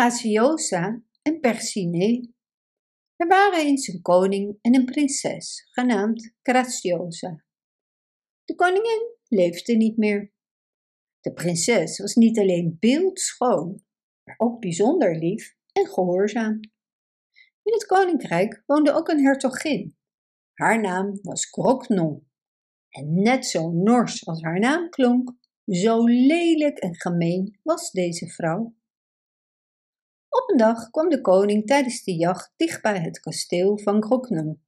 Graciosa en Percinet. Er waren eens een koning en een prinses, genaamd Graciosa. De koningin leefde niet meer. De prinses was niet alleen beeldschoon, maar ook bijzonder lief en gehoorzaam. In het koninkrijk woonde ook een hertogin. Haar naam was Grognon. En net zo nors als haar naam klonk, zo lelijk en gemeen was deze vrouw. Op een dag kwam de koning tijdens de jacht dicht bij het kasteel van Grognon.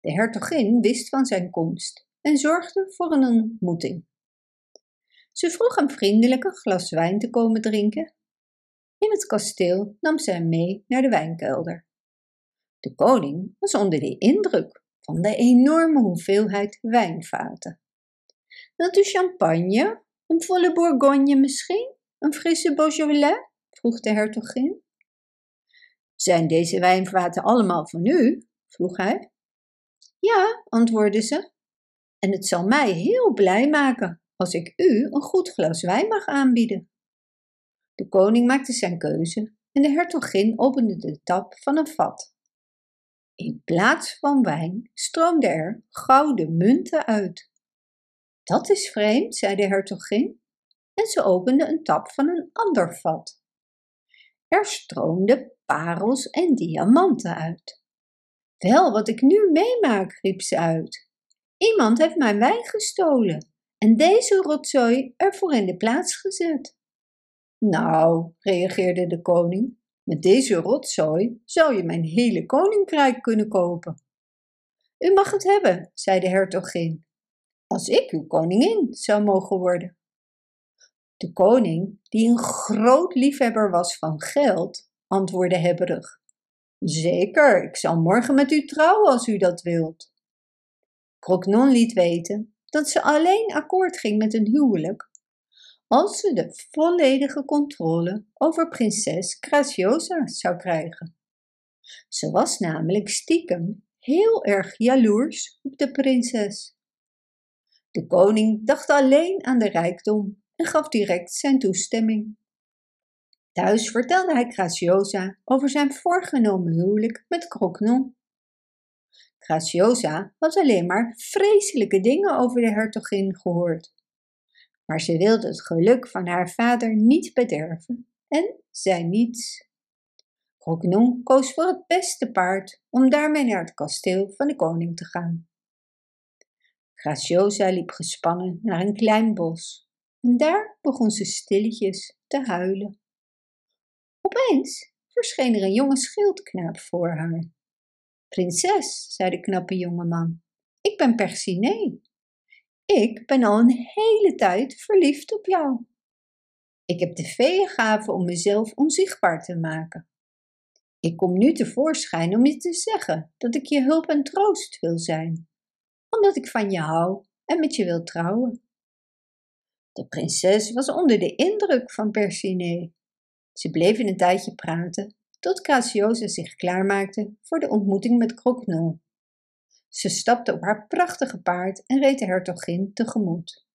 De hertogin wist van zijn komst en zorgde voor een ontmoeting. Ze vroeg hem vriendelijk een glas wijn te komen drinken. In het kasteel nam zij hem mee naar de wijnkelder. De koning was onder de indruk van de enorme hoeveelheid wijnvaten. Wilt u champagne? Een volle Bourgogne misschien? Een frisse Beaujolais? Vroeg de hertogin. Zijn deze wijnvaten allemaal van u? vroeg hij. Ja, antwoordde ze. En het zal mij heel blij maken als ik u een goed glas wijn mag aanbieden. De koning maakte zijn keuze en de hertogin opende de tap van een vat. In plaats van wijn stroomden er gouden munten uit. Dat is vreemd, zei de hertogin, en ze opende een tap van een ander vat. Er stroomden parels en diamanten uit. Wel, wat ik nu meemaak, riep ze uit. Iemand heeft mijn wijn gestolen en deze rotzooi ervoor in de plaats gezet. Nou, reageerde de koning, met deze rotzooi zou je mijn hele koninkrijk kunnen kopen. U mag het hebben, zei de hertogin, als ik uw koningin zou mogen worden. De koning, die een groot liefhebber was van geld, antwoordde hebberig. Zeker, ik zal morgen met u trouwen als u dat wilt. Crocnon liet weten dat ze alleen akkoord ging met een huwelijk als ze de volledige controle over prinses Graciosa zou krijgen. Ze was namelijk stiekem heel erg jaloers op de prinses. De koning dacht alleen aan de rijkdom en gaf direct zijn toestemming. Thuis vertelde hij Graciosa over zijn voorgenomen huwelijk met Crocnon. Graciosa had alleen maar vreselijke dingen over de hertogin gehoord maar ze wilde het geluk van haar vader niet bederven en zei niets. Grognon koos voor het beste paard om daarmee naar het kasteel van de koning te gaan. Graciosa liep gespannen naar een klein bos en daar begon ze stilletjes te huilen. Opeens verscheen er een jonge schildknaap voor haar. Prinses, zei de knappe jongeman, ik ben Percinet ik ben al een hele tijd verliefd op jou. Ik heb de veeëngave om mezelf onzichtbaar te maken. Ik kom nu tevoorschijn om je te zeggen dat ik je hulp en troost wil zijn, omdat ik van je hou en met je wil trouwen. De prinses was onder de indruk van Percinet. Ze bleven een tijdje praten, tot Graciosa zich klaarmaakte voor de ontmoeting met Crocnon. Ze stapte op haar prachtige paard en reed de hertogin tegemoet.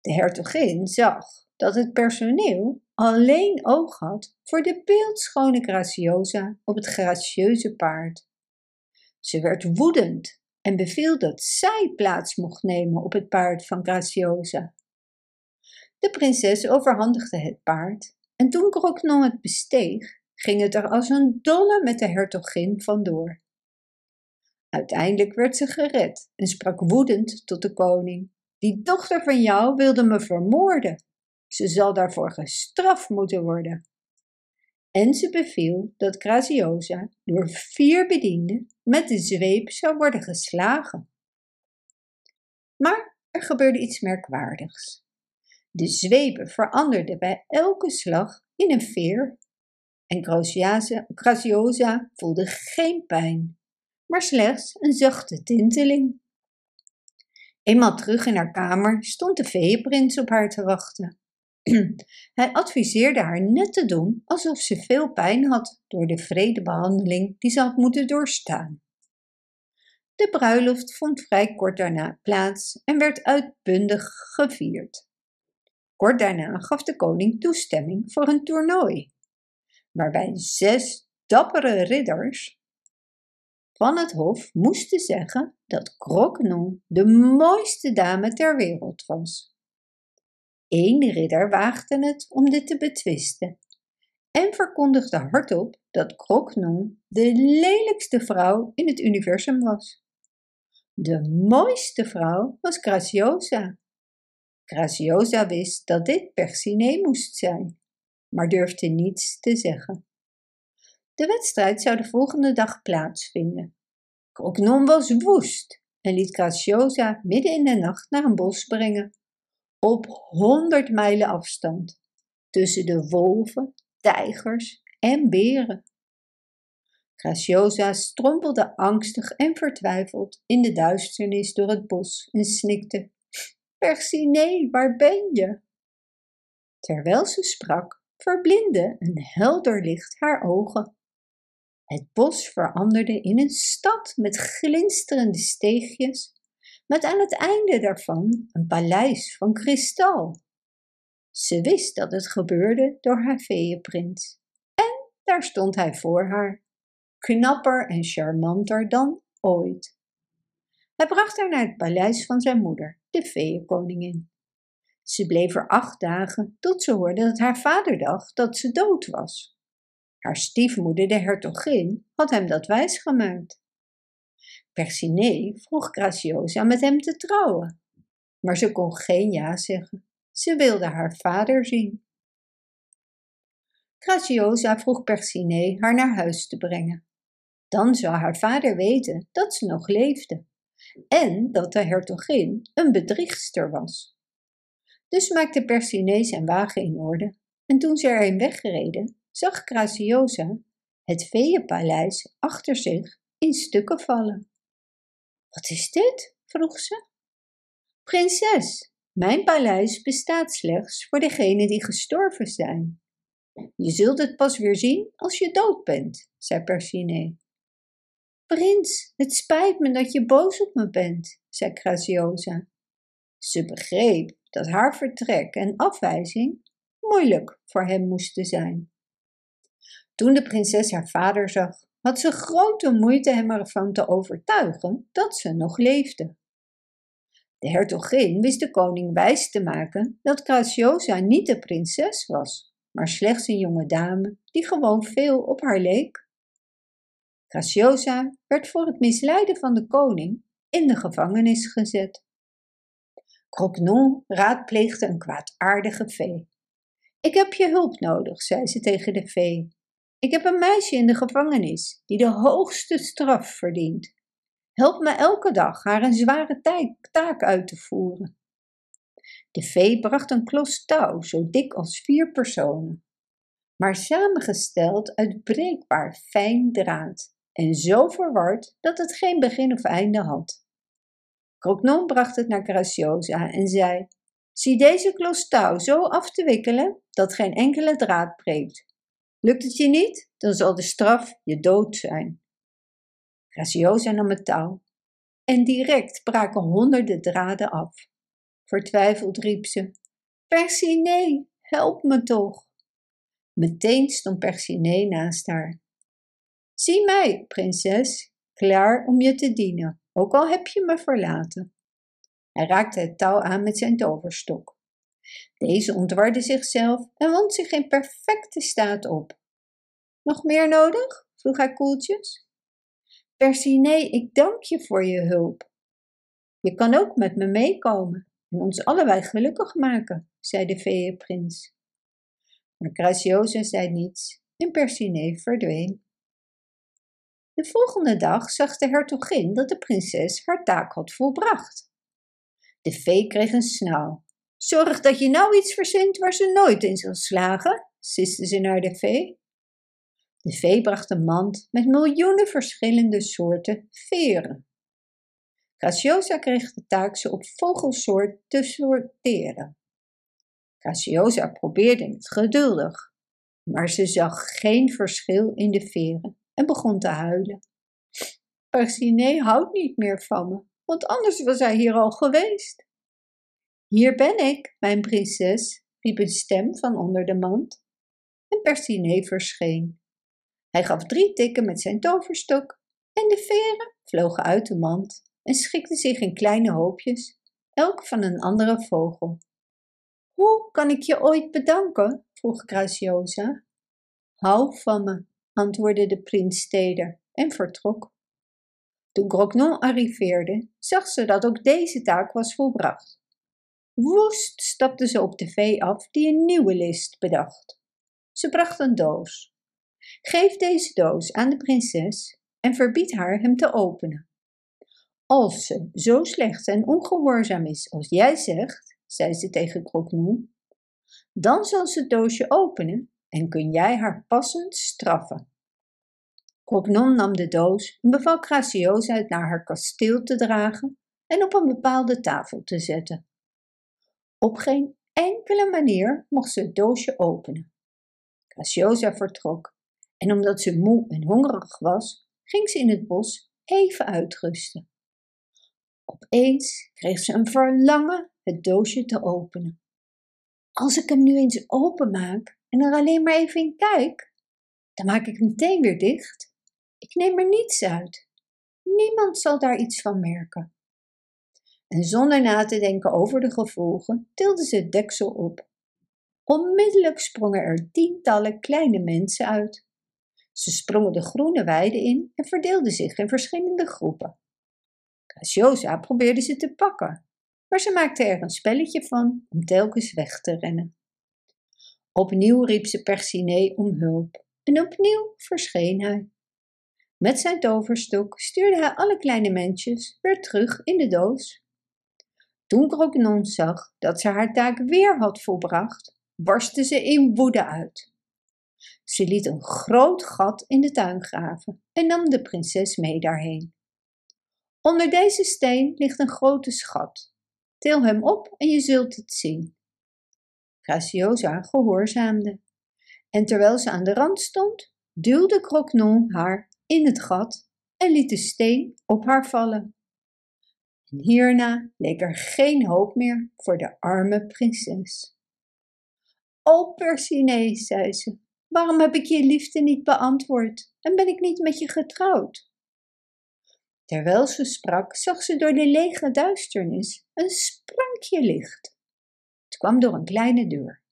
De hertogin zag dat het personeel alleen oog had voor de beeldschone Graciosa op het gracieuze paard. Ze werd woedend en beviel dat zij plaats mocht nemen op het paard van Graciosa. De prinses overhandigde het paard en toen Grognon het besteeg, ging het er als een dolle met de hertogin vandoor. Uiteindelijk werd ze gered en sprak woedend tot de koning. Die dochter van jou wilde me vermoorden. Ze zal daarvoor gestraft moeten worden. En ze beviel dat Graciosa door vier bedienden met de zweep zou worden geslagen. Maar er gebeurde iets merkwaardigs. De zweepen veranderden bij elke slag in een veer en Graciosa voelde geen pijn maar slechts een zachte tinteling. Eenmaal terug in haar kamer stond de veeprins op haar te wachten. Hij adviseerde haar net te doen alsof ze veel pijn had door de vredebehandeling die ze had moeten doorstaan. De bruiloft vond vrij kort daarna plaats en werd uitbundig gevierd. Kort daarna gaf de koning toestemming voor een toernooi waarbij zes dappere ridders van het hof moesten zeggen dat Crocnon de mooiste dame ter wereld was. Eén ridder waagde het om dit te betwisten en verkondigde hardop dat Crocnon de lelijkste vrouw in het universum was. De mooiste vrouw was Graciosa. Graciosa wist dat dit Percinet moest zijn, maar durfde niets te zeggen. De wedstrijd zou de volgende dag plaatsvinden. Crocnon was woest en liet Graciosa midden in de nacht naar een bos brengen, op honderd mijlen afstand, tussen de wolven, tijgers en beren. Graciosa strompelde angstig en vertwijfeld in de duisternis door het bos en snikte: Percinet, waar ben je? Terwijl ze sprak, verblindde een helder licht haar ogen. Het bos veranderde in een stad met glinsterende steegjes, met aan het einde daarvan een paleis van kristal. Ze wist dat het gebeurde door haar feeënprins. En daar stond hij voor haar, knapper en charmanter dan ooit. Hij bracht haar naar het paleis van zijn moeder, de feeënkoningin. Ze bleef er acht dagen tot ze hoorde dat haar vader dacht dat ze dood was. Haar stiefmoeder, de hertogin, had hem dat wijsgemaakt. Percinet vroeg Graciosa met hem te trouwen, maar ze kon geen ja zeggen. Ze wilde haar vader zien. Graciosa vroeg Percinet haar naar huis te brengen. Dan zou haar vader weten dat ze nog leefde en dat de hertogin een bedriegster was. Dus maakte Percinet zijn wagen in orde en toen ze erin weggereden, zag Graciosa het veeënpaleis achter zich in stukken vallen. Wat is dit? vroeg ze. Prinses, mijn paleis bestaat slechts voor degenen die gestorven zijn. Je zult het pas weer zien als je dood bent, zei Percinet. Prins, het spijt me dat je boos op me bent, zei Graciosa. Ze begreep dat haar vertrek en afwijzing moeilijk voor hem moesten zijn. Toen de prinses haar vader zag, had ze grote moeite hem ervan te overtuigen dat ze nog leefde. De hertogin wist de koning wijs te maken dat Graciosa niet de prinses was, maar slechts een jonge dame die gewoon veel op haar leek. Graciosa werd voor het misleiden van de koning in de gevangenis gezet. Crocnon raadpleegde een kwaadaardige vee. Ik heb je hulp nodig, zei ze tegen de vee. Ik heb een meisje in de gevangenis die de hoogste straf verdient. Help me elke dag haar een zware taak uit te voeren. De vee bracht een klos touw zo dik als vier personen, maar samengesteld uit breekbaar fijn draad en zo verward dat het geen begin of einde had. Crocnon bracht het naar Graciosa en zei: Zie deze klos zo af te wikkelen dat geen enkele draad breekt. Lukt het je niet, dan zal de straf je dood zijn. Graciosa nam het touw en direct braken honderden draden af. Vertwijfeld riep ze: Percinet, help me toch! Meteen stond Percinet naast haar. Zie mij, prinses, klaar om je te dienen, ook al heb je me verlaten. Hij raakte het touw aan met zijn toverstok. Deze ontwarde zichzelf en wond zich in perfecte staat op. Nog meer nodig? vroeg hij koeltjes. Percinet, ik dank je voor je hulp. Je kan ook met me meekomen en ons allebei gelukkig maken, zei de feeënprins. Maar Graciosa zei niets en Percinet verdween. De volgende dag zag de hertogin dat de prinses haar taak had volbracht. De vee kreeg een snauw. Zorg dat je nou iets verzint waar ze nooit in zal slagen, siste ze naar de vee. De vee bracht een mand met miljoenen verschillende soorten veren. Graciosa kreeg de taak ze op vogelsoort te sorteren. Graciosa probeerde het geduldig, maar ze zag geen verschil in de veren begon te huilen. Percinet houdt niet meer van me, want anders was hij hier al geweest. Hier ben ik, mijn prinses, riep een stem van onder de mand. en Percinet verscheen. Hij gaf drie tikken met zijn toverstok en de veren vlogen uit de mand en schikten zich in kleine hoopjes, elk van een andere vogel. Hoe kan ik je ooit bedanken? vroeg Graciosa. Hou van me, antwoordde de prins teder en vertrok. Toen Grognon arriveerde, zag ze dat ook deze taak was volbracht. Woest stapte ze op de vee af die een nieuwe list bedacht. Ze bracht een doos. Geef deze doos aan de prinses en verbied haar hem te openen. Als ze zo slecht en ongehoorzaam is als jij zegt, zei ze tegen Grognon, dan zal ze het doosje openen en kun jij haar passend straffen. Grognon nam de doos en beval Graciosa het naar haar kasteel te dragen en op een bepaalde tafel te zetten. Op geen enkele manier mocht ze het doosje openen. Graciosa vertrok en omdat ze moe en hongerig was, ging ze in het bos even uitrusten. Opeens kreeg ze een verlangen het doosje te openen. Als ik hem nu eens openmaak en er alleen maar even in kijk, dan maak ik meteen weer dicht. Ik neem er niets uit. Niemand zal daar iets van merken. En zonder na te denken over de gevolgen, tilde ze het deksel op. Onmiddellijk sprongen er tientallen kleine mensen uit. Ze sprongen de groene weide in en verdeelden zich in verschillende groepen. Graciosa probeerde ze te pakken, maar ze maakte er een spelletje van om telkens weg te rennen. Opnieuw riep ze Percinet om hulp en opnieuw verscheen hij. Met zijn toverstok stuurde hij alle kleine mensjes weer terug in de doos. Toen Grognon zag dat ze haar taak weer had volbracht, barstte ze in woede uit. Ze liet een groot gat in de tuin graven en nam de prinses mee daarheen. Onder deze steen ligt een grote schat. Til hem op en je zult het zien. Graciosa gehoorzaamde. En terwijl ze aan de rand stond, duwde Crocnon haar in het gat en liet de steen op haar vallen. En hierna leek er geen hoop meer voor de arme prinses. O Percinet, zei ze, waarom heb ik je liefde niet beantwoord en ben ik niet met je getrouwd? Terwijl ze sprak, zag ze door de lege duisternis een sprankje licht. Kwam door een kleine deur.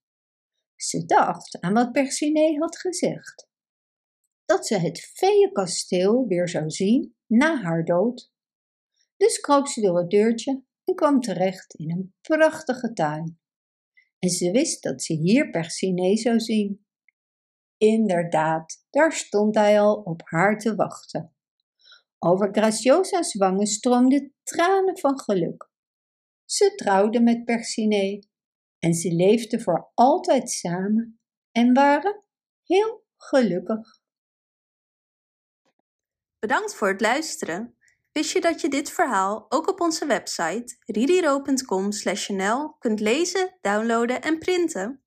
Ze dacht aan wat Percinet had gezegd. Dat ze het feeënkasteel weer zou zien na haar dood. Dus kroop ze door het deurtje en kwam terecht in een prachtige tuin. En ze wist dat ze hier Percinet zou zien. Inderdaad, daar stond hij al op haar te wachten. Over Graciosa's wangen stroomden tranen van geluk. Ze trouwde met Percinet en ze leefden voor altijd samen en waren heel gelukkig. Bedankt voor het luisteren. Wist je dat je dit verhaal ook op onze website ridiro.com/nl kunt lezen, downloaden en printen?